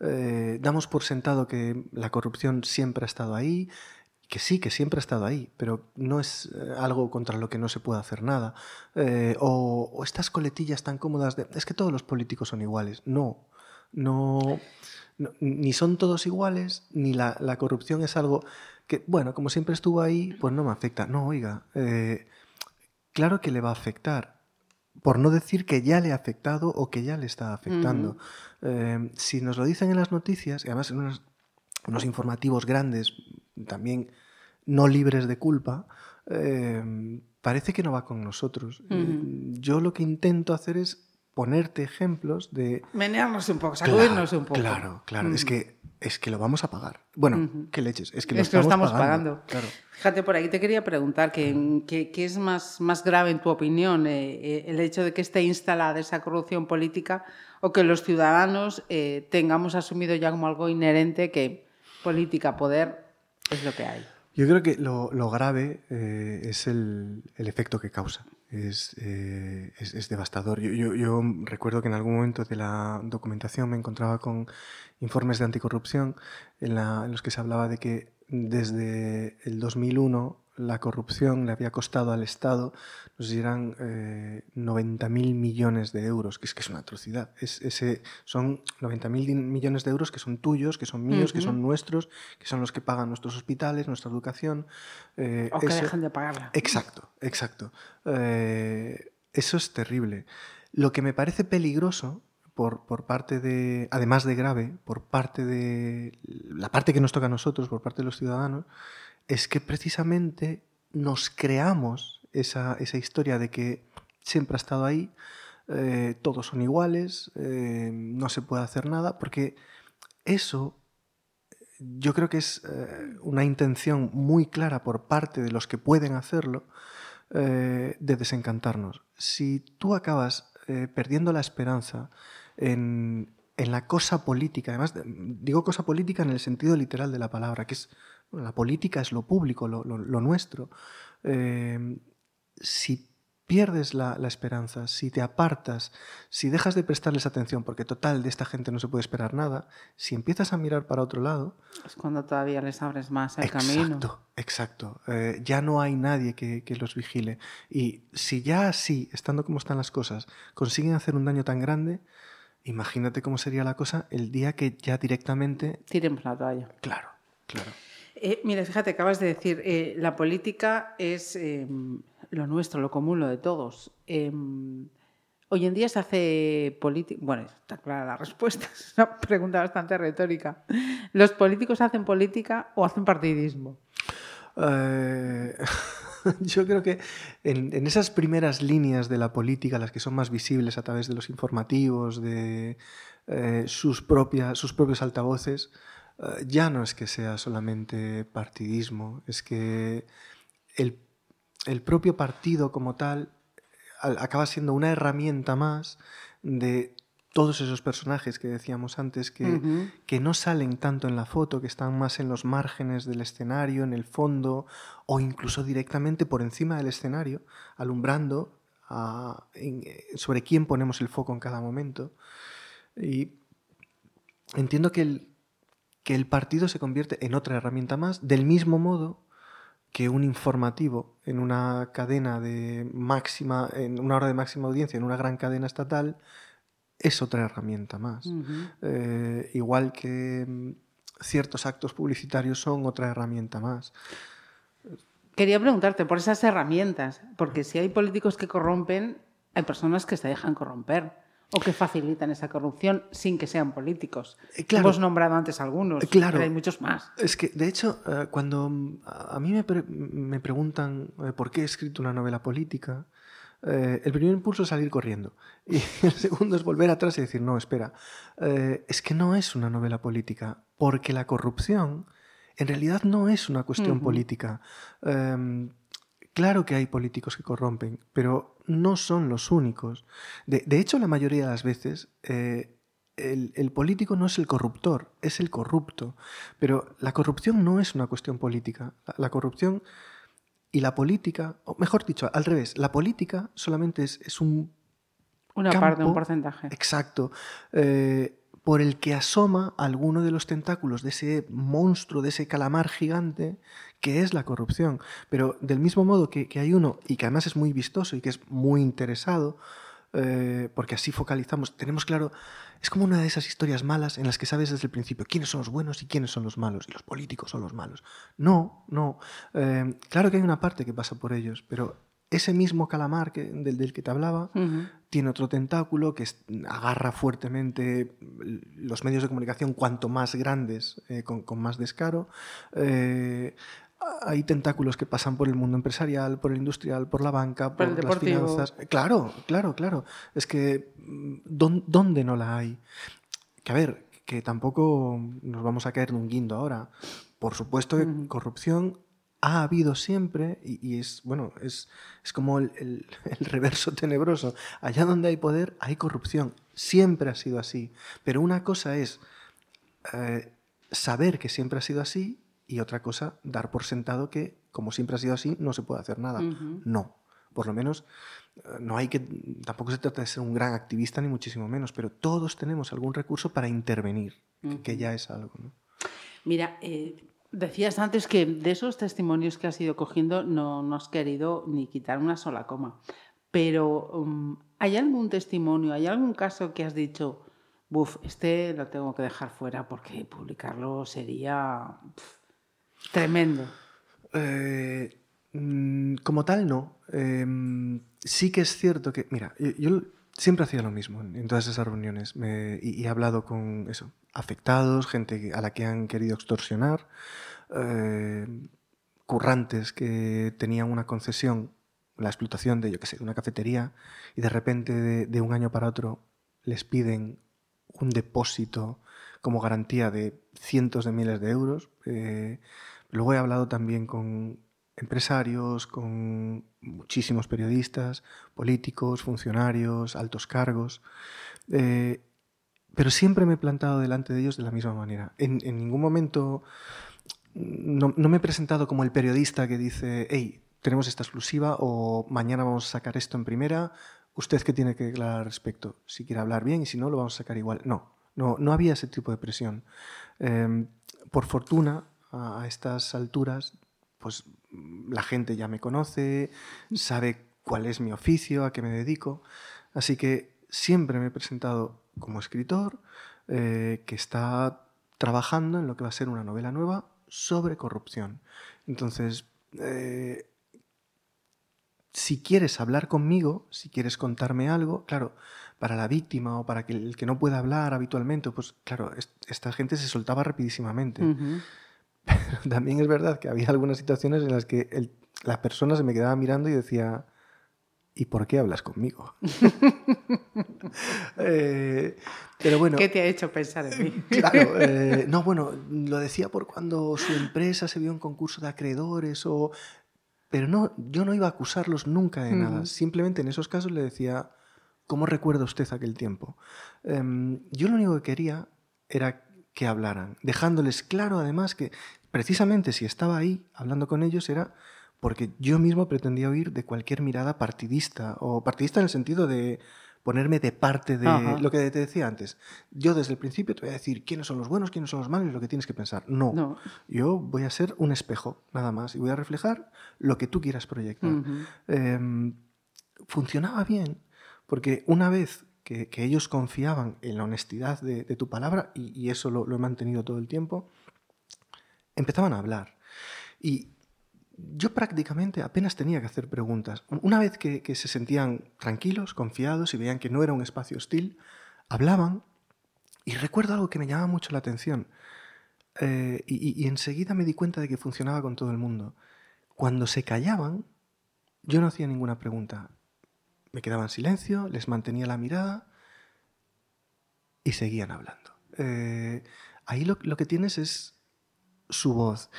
Eh, damos por sentado que la corrupción siempre ha estado ahí, que sí, que siempre ha estado ahí, pero no es eh, algo contra lo que no se puede hacer nada. Eh, o, estas coletillas tan cómodas de, es que todos los políticos son iguales. No, no, ni son todos iguales, ni la, corrupción es algo que, bueno, como siempre estuvo ahí, pues no me afecta. No, oiga, claro que le va a afectar por no decir que ya le ha afectado o que ya le está afectando. Eh, si nos lo dicen en las noticias, y además en unos, informativos grandes, también no libres de culpa, eh, parece que no va con nosotros. Yo lo que intento hacer es ponerte ejemplos de... Menearnos un poco, sacudirnos un poco. Claro, claro, es que es que lo vamos a pagar. Bueno, qué leches, es que lo, estamos, pagando. Claro. Fíjate, por ahí te quería preguntar, ¿qué, qué, es más, más grave en tu opinión? Eh, eh, ¿El hecho de que esté instalada esa corrupción política o que los ciudadanos eh, tengamos asumido ya como algo inherente que política, poder, es lo que hay? Yo creo que lo, lo grave es el, el, efecto que causa. Es, es, es devastador. Yo, yo, yo, recuerdo que en algún momento de la documentación me encontraba con informes de anticorrupción en, los que se hablaba de que desde el 2001 la corrupción le había costado al Estado, no sé si eran eh, 90.000 millones de euros, que es que es una atrocidad. Es, ese, son 90.000 millones de euros que son tuyos, que son míos, que son nuestros, que son los que pagan nuestros hospitales, nuestra educación. Eh, o que dejan de pagarla. Exacto, exacto. Eh, eso es terrible. Lo que me parece peligroso por, por, parte de, además de grave, por parte de la parte que nos toca a nosotros, por parte de los ciudadanos, es que precisamente nos creamos esa, esa historia de que siempre ha estado ahí, eh, todos son iguales, eh, no se puede hacer nada, porque eso yo creo que es eh, una intención muy clara por parte de los que pueden hacerlo de desencantarnos. Si tú acabas perdiendo la esperanza en, en la cosa política, además digo cosa política en el sentido literal de la palabra, que es la política es lo público, lo, nuestro. Eh, si pierdes la, esperanza, si te apartas, si dejas de prestarles atención, porque total de esta gente no se puede esperar nada, si empiezas a mirar para otro lado... Es cuando todavía les abres más el exacto, camino. Exacto, eh, ya no hay nadie que, que, los vigile. Y si ya así, estando como están las cosas, consiguen hacer un daño tan grande, imagínate cómo sería la cosa el día que ya directamente... Tiremos la toalla. Claro, claro. Eh, mira, fíjate, acabas de decir, eh, la política es em, lo nuestro, lo común, lo de todos. Em, hoy en día se hace política. Bueno, está clara la respuesta, <laughs> es una pregunta bastante retórica. ¿Los políticos hacen política o hacen partidismo? Eh, <laughs> yo creo que en, en, esas primeras líneas de la política, las que son más visibles a través de los informativos, de sus, propias, sus propios altavoces, eh, ya no es que sea solamente partidismo, es que el, propio partido como tal acaba siendo una herramienta más de todos esos personajes que decíamos antes que, que, no salen tanto en la foto, que están más en los márgenes del escenario, en el fondo o incluso directamente por encima del escenario, alumbrando sobre quién ponemos el foco en cada momento. Y entiendo que el, que el partido se convierte en otra herramienta más, del mismo modo que un informativo en una cadena de máxima, en una hora de máxima audiencia, en una gran cadena estatal, es otra herramienta más. Eh, igual que mm, ciertos actos publicitarios son otra herramienta más. Quería preguntarte por esas herramientas, porque si hay políticos que corrompen, hay personas que se dejan corromper o que facilitan esa corrupción sin que sean políticos. Eh, Hemos nombrado antes algunos, claro. pero hay muchos más. Es que, de hecho, eh, cuando a mí me, me preguntan eh, por qué he escrito una novela política, el primer impulso es salir corriendo <laughs> y el segundo es volver atrás y decir, no, espera, es que no es una novela política, porque la corrupción en realidad no es una cuestión política. Em, Claro que hay políticos que corrompen, pero no son los únicos. De, hecho, la mayoría de las veces eh, el, político no es el corruptor, es el corrupto. Pero la corrupción no es una cuestión política. La, corrupción y la política, o mejor dicho, al revés, la política solamente es, un... Una parte, un porcentaje. Exacto. Eh, por el que asoma alguno de los tentáculos de ese monstruo, de ese calamar gigante que es la corrupción. Pero del mismo modo que, hay uno, y que además es muy vistoso y que es muy interesado, eh, porque así focalizamos, tenemos claro, es como una de esas historias malas en las que sabes desde el principio quiénes son los buenos y quiénes son los malos, y los políticos son los malos. No, no. Eh, claro que hay una parte que pasa por ellos, pero ese mismo calamar que, del, que te hablaba tiene otro tentáculo que agarra fuertemente los medios de comunicación cuanto más grandes, eh, con, más descaro hay tentáculos que pasan por el mundo empresarial, por el industrial, por la banca, por, las finanzas. Claro, claro, claro. Es que mm, ¿dónde no la hay? Que a ver, que tampoco nos vamos a caer en un guindo ahora. Por supuesto que corrupción ha habido siempre y, es, bueno, es, es como <laughs> el, reverso tenebroso. Allá donde hay poder hay corrupción. Siempre ha sido así. Pero una cosa es eh, saber que siempre ha sido así y otra cosa, dar por sentado que, como siempre ha sido así, no se puede hacer nada. No. Por lo menos, eh, no hay que. Tampoco se trata de ser un gran activista, ni muchísimo menos, pero todos tenemos algún recurso para intervenir, que ya es algo. Mira, eh, Decías antes que de esos testimonios que has ido cogiendo no, no has querido ni quitar una sola coma. Pero um, ¿hay algún testimonio, hay algún caso que has dicho, buf, este lo tengo que dejar fuera porque publicarlo sería tremendo? Eh, mm, como tal, no. Em, sí que es cierto que, mira, yo, siempre hacía lo mismo en, todas esas reuniones y, he hablado con eso, afectados, gente a la que han querido extorsionar, eh, currantes que tenían una concesión, la explotación de, yo qué sé, una cafetería y de repente de, un año para otro les piden un depósito como garantía de cientos de miles de euros. Eh, luego he hablado también con empresarios, con muchísimos periodistas, políticos, funcionarios, altos cargos. Eh, pero siempre me he plantado delante de ellos de la misma manera. En, ningún momento no, me he presentado como el periodista que dice, hey, tenemos esta exclusiva o mañana vamos a sacar esto en primera, usted qué tiene que declarar al respecto, si quiere hablar bien y si no, lo vamos a sacar igual. No, no, no había ese tipo de presión. Em, por fortuna, a, estas alturas, pues la gente ya me conoce, sabe cuál es mi oficio, a qué me dedico, así que siempre me he presentado como escritor eh, que está trabajando en lo que va a ser una novela nueva sobre corrupción. Entonces, eh, si quieres hablar conmigo, si quieres contarme algo, claro, para la víctima o para el que no pueda hablar habitualmente, pues claro, esta gente se soltaba rapidísimamente. Pero <laughs> también es verdad que había algunas situaciones en las que la persona se me quedaba mirando y decía, ¿y por qué hablas conmigo? <laughs> Eh, pero bueno, ¿Qué te ha hecho pensar en mí? <laughs> claro, eh, no, bueno, lo decía por cuando su empresa se vio en concurso de acreedores o... Pero no, yo no iba a acusarlos nunca de nada. Simplemente en esos casos le decía, ¿cómo recuerda usted aquel tiempo? Em, yo lo único que quería era que hablaran, dejándoles claro además que precisamente si estaba ahí hablando con ellos era porque yo mismo pretendía oír de cualquier mirada partidista, o partidista en el sentido de ponerme de parte de lo que te decía antes. Yo desde el principio te voy a decir quiénes son los buenos, quiénes son los malos y lo que tienes que pensar. No, yo voy a ser un espejo, nada más, y voy a reflejar lo que tú quieras proyectar. Em, funcionaba bien, porque una vez que, ellos confiaban en la honestidad de, tu palabra, y, eso lo, he mantenido todo el tiempo, empezaban a hablar. Y yo prácticamente apenas tenía que hacer preguntas. Una vez que, se sentían tranquilos, confiados y veían que no era un espacio hostil, hablaban y recuerdo algo que me llamaba mucho la atención. Eh, y, enseguida me di cuenta de que funcionaba con todo el mundo. Cuando se callaban, yo no hacía ninguna pregunta. Me quedaba en silencio, les mantenía la mirada y seguían hablando. Eh, ahí lo, que tienes es su voz.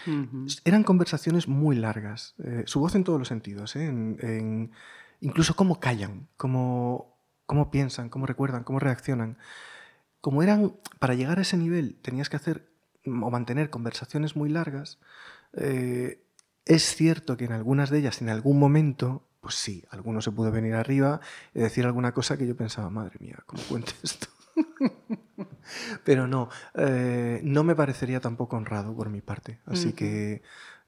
Eran conversaciones muy largas, eh, su voz en todos los sentidos, ¿eh? en, incluso cómo callan, cómo, cómo piensan, cómo recuerdan, cómo reaccionan. Como eran, para llegar a ese nivel tenías que hacer o mantener conversaciones muy largas, es cierto que en algunas de ellas, en algún momento, pues sí, alguno se pudo venir arriba y decir alguna cosa que yo pensaba, madre mía, ¿cómo cuente esto? <laughs> Pero no, eh, no me parecería tampoco honrado por mi parte. Así que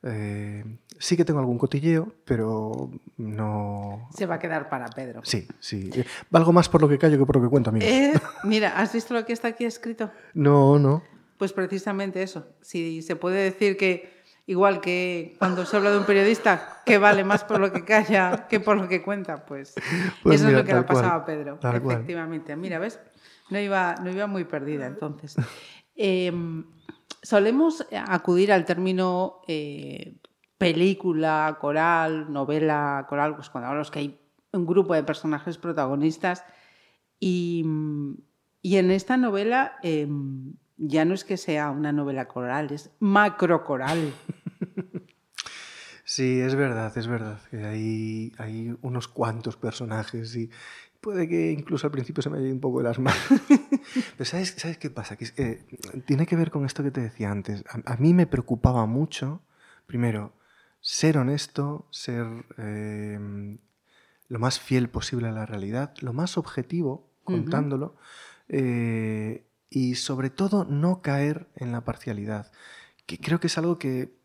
eh, sí que tengo algún cotilleo, pero no... Se va a quedar para Pedro. Sí, sí. Valgo más por lo que callo que por lo que cuento, amigos. Eh, <laughs> mira, ¿has visto lo que está aquí escrito? No, no. Pues precisamente eso. Si se puede decir que, igual que cuando se habla de un periodista, que vale más por lo que calla que por lo que cuenta, pues, pues eso es lo que le ha pasado a Pedro. Efectivamente. Mira, ¿ves? No iba, no iba muy perdida entonces. Em, solemos acudir al término eh, película, coral, novela, coral, pues cuando hablamos que hay un grupo de personajes protagonistas. Y, en esta novela em, ya no es que sea una novela coral, es macro coral. <laughs> Sí, es verdad, es verdad. Hay, hay unos cuantos personajes y, puede que incluso al principio se me haya ido un poco de las manos. <laughs> Pero ¿sabes, ¿sabes qué pasa? Que, eh, tiene que ver con esto que te decía antes. A, mí me preocupaba mucho, primero, ser honesto, ser em, lo más fiel posible a la realidad, lo más objetivo contándolo, eh, y sobre todo no caer en la parcialidad. que creo que es algo que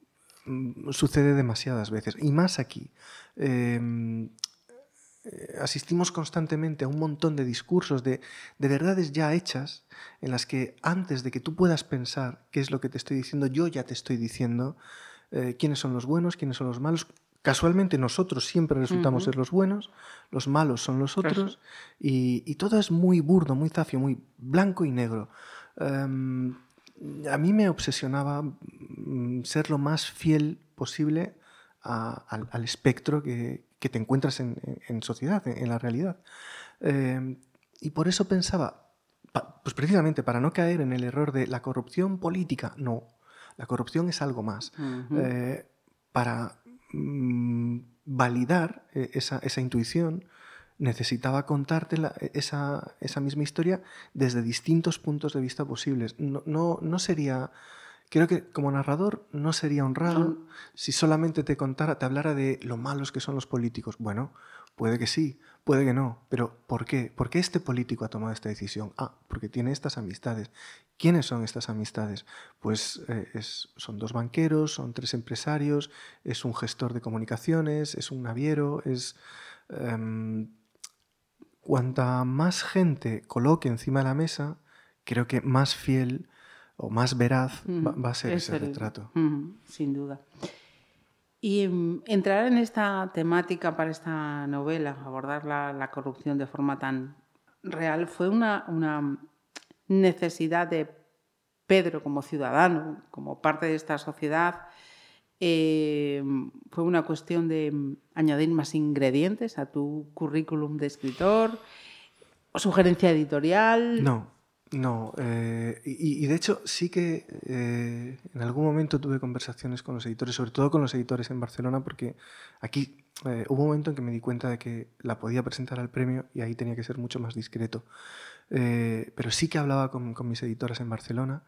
mm, sucede demasiadas veces, y más aquí. Em, eh, asistimos constantemente a un montón de discursos, de, de, verdades ya hechas, en las que antes de que tú puedas pensar qué es lo que te estoy diciendo, yo ya te estoy diciendo eh, quiénes son los buenos, quiénes son los malos. Casualmente nosotros siempre resultamos ser los buenos, los malos son los otros, y, y, todo es muy burdo, muy zafio, muy blanco y negro. Um, a mí me obsesionaba mm, ser lo más fiel posible a, al, al, espectro que, que, te encuentras en, en sociedad, en, en, la realidad. Eh, y por eso pensaba, pues precisamente para no caer en el error de la corrupción política, no, la corrupción es algo más. Uh -huh. eh, para mmm, validar eh, esa, esa, intuición, necesitaba contarte la, esa, esa, misma historia desde distintos puntos de vista posibles. No, no, no sería creo que como narrador no sería honrado no. si solamente te contara, te hablara de lo malos que son los políticos. Bueno, puede que sí, puede que no, pero ¿por qué? ¿Por qué este político ha tomado esta decisión? Ah, porque tiene estas amistades. ¿Quiénes son estas amistades? Pues eh, es, son dos banqueros, son tres empresarios, es un gestor de comunicaciones, es un naviero, es... Um, cuanta más gente coloque encima de la mesa, creo que más fiel o más veraz mm, va, va, a ser ese el, retrato. Mm, sin duda. Y um, entrar en esta temática para esta novela, abordar la, la corrupción de forma tan real, fue una, una, necesidad de Pedro como ciudadano, como parte de esta sociedad. Eh, fue una cuestión de añadir más ingredientes a tu currículum de escritor, sugerencia editorial. No, no, eh, y, de hecho sí que eh, en algún momento tuve conversaciones con los editores, sobre todo con los editores en Barcelona, porque aquí eh, hubo un momento en que me di cuenta de que la podía presentar al premio y ahí tenía que ser mucho más discreto. Eh, pero sí que hablaba con, con, mis editoras en Barcelona,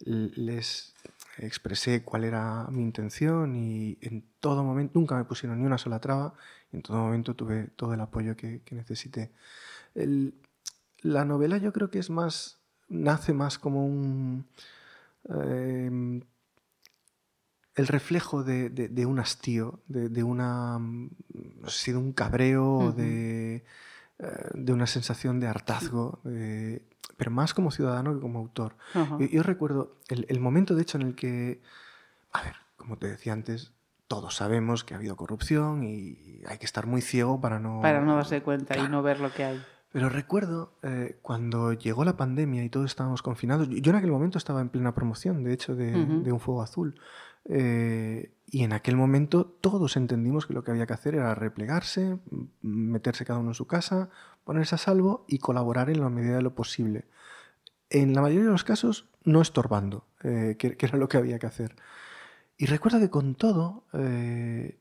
les expresé cuál era mi intención y en todo momento, nunca me pusieron ni una sola traba, en todo momento tuve todo el apoyo que, que necesité. La novela yo creo que es más nace más como un... Eh, el reflejo de, de, de un hastío, de, de, una... no sé si de un cabreo, uh -huh. de, eh, de una sensación de hartazgo, pero más como ciudadano que como autor. Uh -huh. yo, yo, recuerdo el, el, momento, de hecho, en el que, a ver, como te decía antes, todos sabemos que ha habido corrupción y hay que estar muy ciego para no... Para no darse cuenta claro. y no ver lo que hay. Pero recuerdo eh, cuando llegó la pandemia y todos estábamos confinados, yo en aquel momento estaba en plena promoción, de hecho, de, uh -huh. de Un Fuego Azul. Eh, y en aquel momento todos entendimos que lo que había que hacer era replegarse, meterse cada uno en su casa, ponerse a salvo y colaborar en la medida de lo posible. En la mayoría de los casos, no estorbando, eh, que, que, era lo que había que hacer. Y recuerdo que con todo, eh,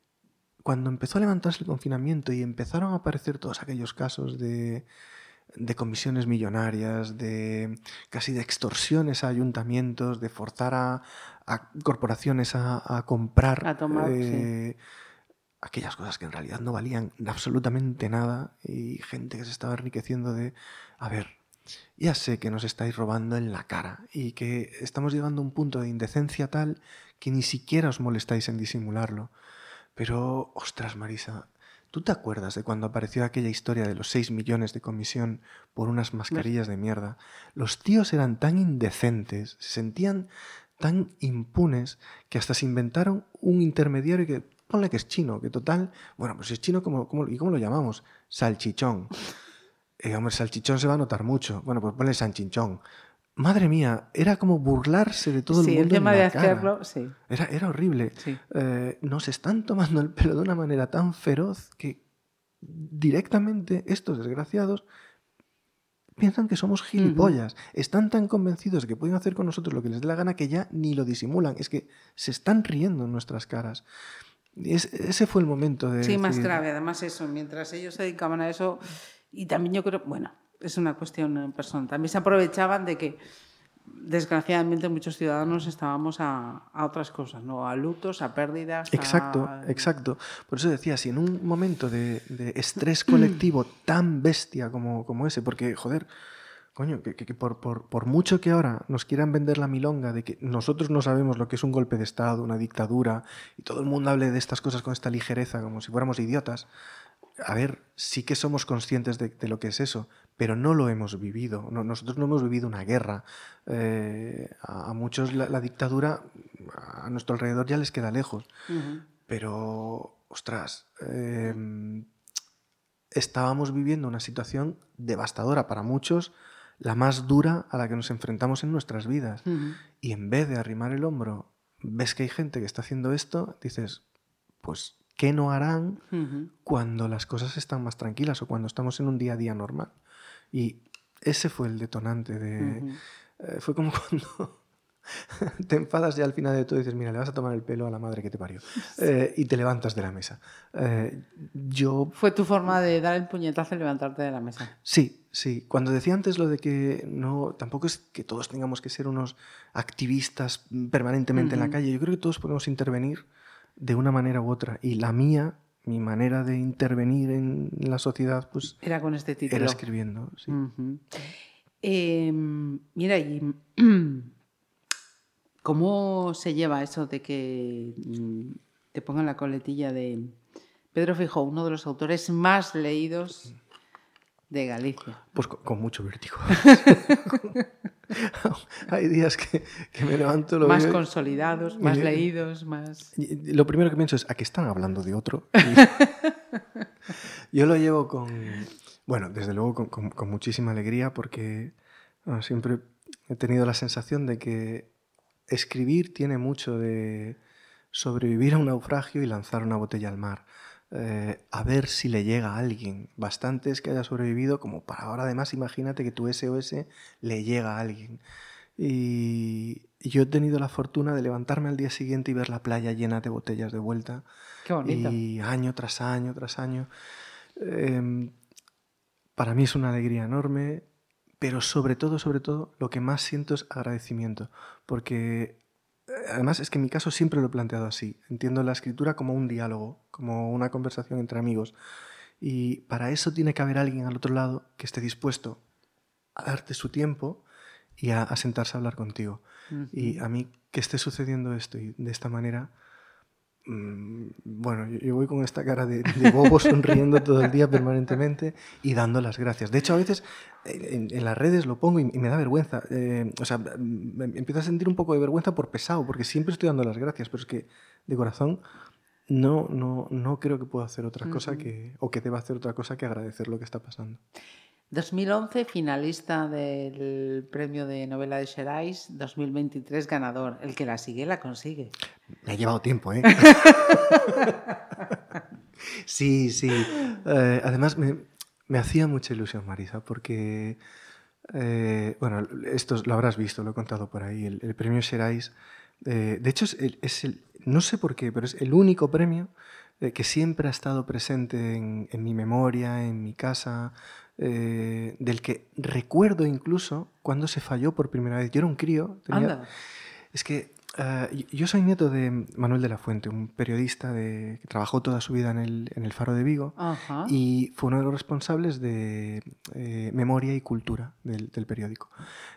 cuando empezó a levantarse el confinamiento y empezaron a aparecer todos aquellos casos de, de comisiones millonarias, de casi de extorsiones a ayuntamientos, de forzar a, a corporaciones a, a comprar a tomar, eh, sí. aquellas cosas que en realidad no valían absolutamente nada y gente que se estaba enriqueciendo de, a ver, ya sé que nos estáis robando en la cara y que estamos llegando a un punto de indecencia tal que ni siquiera os molestáis en disimularlo. Pero, ostras, Marisa, ¿tú te acuerdas de cuando apareció aquella historia de los 6 millones de comisión por unas mascarillas de mierda? Los tíos eran tan indecentes, se sentían tan impunes que hasta se inventaron un intermediario que, ponle que es chino, que total, bueno, pues si es chino, ¿cómo, cómo, ¿y cómo lo llamamos? Salchichón. <laughs> Eh, hombre, salchichón se va a notar mucho. Bueno, pues ponle sanchichón. Madre mía, era como burlarse de todo sí, el mundo. El tema en la de hacerlo, cara. sí. Era, era horrible. Sí. Eh, nos están tomando el pelo de una manera tan feroz que directamente estos desgraciados piensan que somos gilipollas. Uh -huh. Están tan convencidos de que pueden hacer con nosotros lo que les dé la gana que ya ni lo disimulan. Es que se están riendo en nuestras caras. Es, ese fue el momento de... Sí, decir... más grave. Además eso, mientras ellos se dedicaban a eso, y también yo creo, bueno, es una cuestión personal. También se aprovechaban de que, desgraciadamente, muchos ciudadanos estábamos a, a otras cosas, ¿no? A lutos, a pérdidas. Exacto, a... exacto. Por eso decía, si en un momento de, de estrés <clears throat> colectivo tan bestia como, como ese, porque, joder, coño, que, que- que por, por- por mucho que ahora nos quieran vender la milonga de que nosotros no sabemos lo que es un golpe de Estado, una dictadura, y todo el mundo hable de estas cosas con esta ligereza, como si fuéramos idiotas, a ver, sí que somos conscientes de, de lo que es eso, pero no lo hemos vivido. No- nosotros no hemos vivido una guerra. Eh, a, a muchos la, la dictadura a nuestro alrededor ya les queda lejos. Pero, ostras, eh, estábamos viviendo una situación devastadora para muchos, la más dura a la que nos enfrentamos en nuestras vidas. Y en vez de arrimar el hombro, ves que hay gente que está haciendo esto, dices, pues, ¿qué no harán cuando las cosas están más tranquilas o cuando estamos en un día a día normal? Y ese fue el detonante de... Eh, fue como <laughs> cuando te enfadas ya al final de todo y dices, mira, le vas a tomar el pelo a la madre que te parió. <laughs> Eh, y te levantas de la mesa. Eh, yo Fue tu forma de dar el puñetazo y levantarte de la mesa. Sí, sí. Cuando decía antes lo de que no, tampoco es que todos tengamos que ser unos activistas permanentemente en la calle. Yo creo que todos podemos intervenir de una manera u otra. Y la mía, mi manera de intervenir en la sociedad, pues Era con este título. era escribiendo. sí. Eh, mira, y, <clears throat> ¿cómo se lleva eso de que mm, te pongan la coletilla de Pedro Fijo, uno de los autores más leídos de Galicia? Pues con, con mucho vértigo. <laughs> Hay días que, que me levanto, lo más veo consolidados, más le- leídos, más... Lo primero que pienso es, ¿a qué están hablando de otro? <laughs> Yo lo llevo con, bueno, desde luego con, con- con muchísima alegría porque bueno, siempre he tenido la sensación de que escribir tiene mucho de sobrevivir a un naufragio y lanzar una botella al mar. Eh, a ver si le llega a alguien. Bastantes que haya sobrevivido, como para ahora además imagínate que tu SOS le llega a alguien. Y yo he tenido la fortuna de levantarme al día siguiente y ver la playa llena de botellas de vuelta. Qué bonito. Y año tras año tras año. Em, para mí es una alegría enorme, pero sobre todo, sobre todo, lo que más siento es agradecimiento. Porque además es que en mi caso siempre lo he planteado así. Entiendo la escritura como un diálogo, como una conversación entre amigos. Y para eso tiene que haber alguien al otro lado que esté dispuesto a darte su tiempo y a, a sentarse a hablar contigo. Y a mí que esté sucediendo esto y de esta manera, bueno, yo, voy con esta cara de, de bobo sonriendo todo el día permanentemente y dando las gracias. De hecho, a veces eh, en, en las redes lo pongo y, y me da vergüenza. Eh, o sea, me empiezo a sentir un poco de vergüenza por pesado, porque siempre estoy dando las gracias, pero es que de corazón no, no, no creo que pueda hacer otra cosa que, o que deba hacer otra cosa que agradecer lo que está pasando. 2011, finalista del premio de novela de Xerais, 2023 ganador. El que la sigue, la consigue. Me ha llevado tiempo, ¿eh? <laughs> sí, sí. Eh, además, me, me hacía mucha ilusión, Marisa, porque, eh, bueno, esto lo habrás visto, lo he contado por ahí, el, el premio Xerais. eh, de hecho, es el, es el- no sé por qué, pero es el único premio eh, que siempre ha estado presente en, en mi memoria, en mi casa, eh, del que recuerdo incluso cuando se falló por primera vez. Yo era un crío, tenía, Anda. es que y- yo soy nieto de Manuel de la Fuente, un periodista de, que trabajó toda su vida en el, en el Faro de Vigo Ajá. y fue uno de los responsables de eh, memoria y cultura del, del periódico.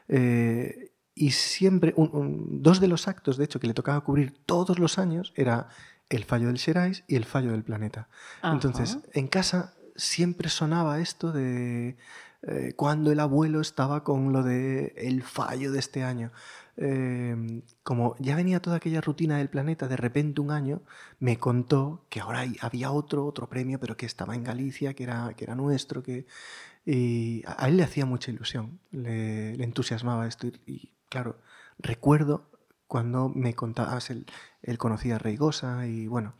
Eh, y siempre, un- un- dos de los actos, de hecho, que le tocaba cubrir todos los años era el fallo del Xerais y el fallo del planeta. Entonces, Ajá. en casa siempre sonaba esto de eh, cuando el abuelo estaba con lo de el fallo de este año. Eh, como ya venía toda aquella rutina del planeta, de repente un año me contó que ahora había otro, otro premio, pero que estaba en Galicia, que era, que era nuestro, que... Y a él le hacía mucha ilusión, le, entusiasmaba esto. Y, claro, recuerdo cuando me contaba, él, él conocía a Reigosa y bueno,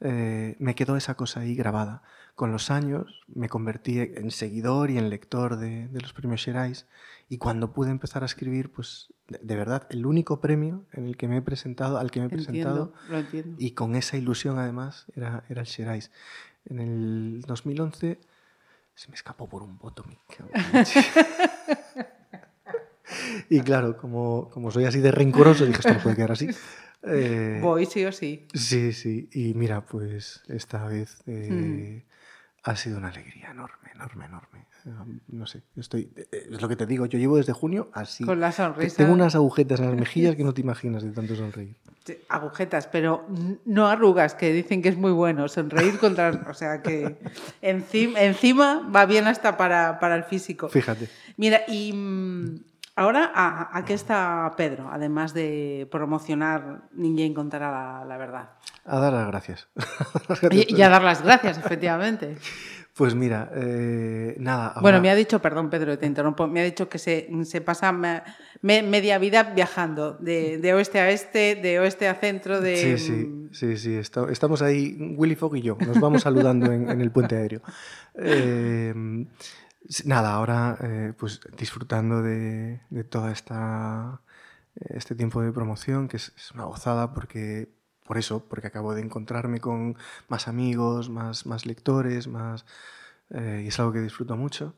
eh, me quedó esa cosa ahí grabada. Con los años me convertí en seguidor y en lector de, de los premios Xerais y cuando pude empezar a escribir, pues de, de verdad, el único premio en el que me he presentado, al que me he presentado Entiendo, lo entiendo. y con esa ilusión además era, era el Xerais. En el 2011 se me escapó por un voto. leche. <laughs> y claro, como, como soy así de rencoroso, dije, esto no puede quedar así. <laughs> Eh, Voy sí o sí. Sí, sí. Y mira, pues esta vez eh, ha sido una alegría enorme, enorme, enorme. No sé, estoy, es lo que te digo, yo llevo desde junio así. Con la sonrisa. Tengo unas agujetas en las mejillas que no te <laughs> imaginas de tanto sonreír. Agujetas, pero no arrugas, que dicen que es muy bueno. Sonreír contra. O sea que encima, encima va bien hasta para, para el físico. Fíjate. Mira, y mm, ahora, ¿a, qué está Pedro? Además de promocionar Ninguém contará la, la verdad. A dar las gracias. <laughs> y, a dar las gracias, efectivamente. Pues mira, eh, nada. Bueno, me ha dicho, perdón Pedro, te interrumpo, me ha dicho que se, se pasa media vida viajando de, de, oeste a este, de oeste a centro. De... Sí, sí, sí, sí. estamos ahí, Willy Fogg y yo, nos vamos saludando en, el puente aéreo. <laughs> Eh, nada, ahora eh, pues disfrutando de, de toda esta este tiempo de promoción, que es, es una gozada porque por eso, porque acabo de encontrarme con más amigos, más, más lectores, más, eh, y es algo que disfruto mucho.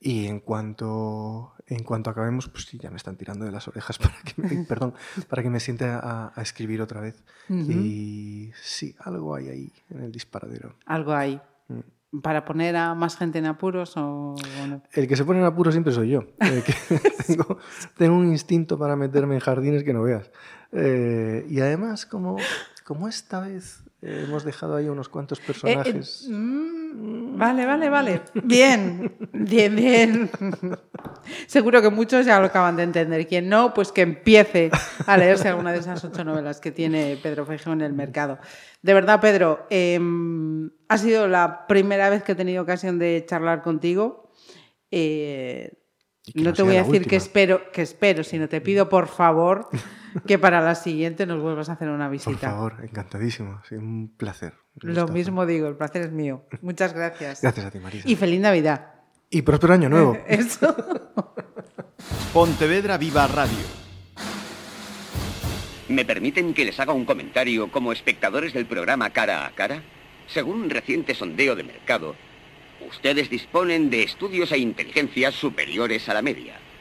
Y en cuanto, en cuanto acabemos, pues sí, ya me están tirando de las orejas <laughs> para que me, <laughs> perdón, para que me siente a, escribir otra vez. Y sí, algo hay ahí en el disparadero. Algo hay. Mm. ¿Para poner a más gente en apuros o, El que se pone en apuros siempre soy yo. <laughs> tengo, tengo, un instinto para meterme en jardines que no veas. Eh, y además, como, como esta vez hemos dejado ahí unos cuantos eh, eh, personajes. Mm, vale, vale, vale. Bien, bien, bien. Seguro que muchos ya lo acaban de entender. Quien no, pues que empiece a leerse alguna de esas ocho novelas que tiene Pedro Feijóo en el mercado. De verdad, Pedro, em, ha sido la primera vez que he tenido ocasión de charlar contigo. no, te voy a decir que espero, que espero, sino te pido por favor que para la siguiente nos vuelvas a hacer una visita. Por favor, encantadísimo. Sí, un placer. Lo mismo digo, el placer es mío. Muchas gracias. Gracias a ti, Marisa. Y feliz Navidad. Y próspero año nuevo. <laughs> Eso. Pontevedra Viva Radio. ¿Me permiten que les haga un comentario como espectadores del programa Cara a Cara? Según un reciente sondeo de mercado, ustedes disponen de estudios e inteligencias superiores a la media.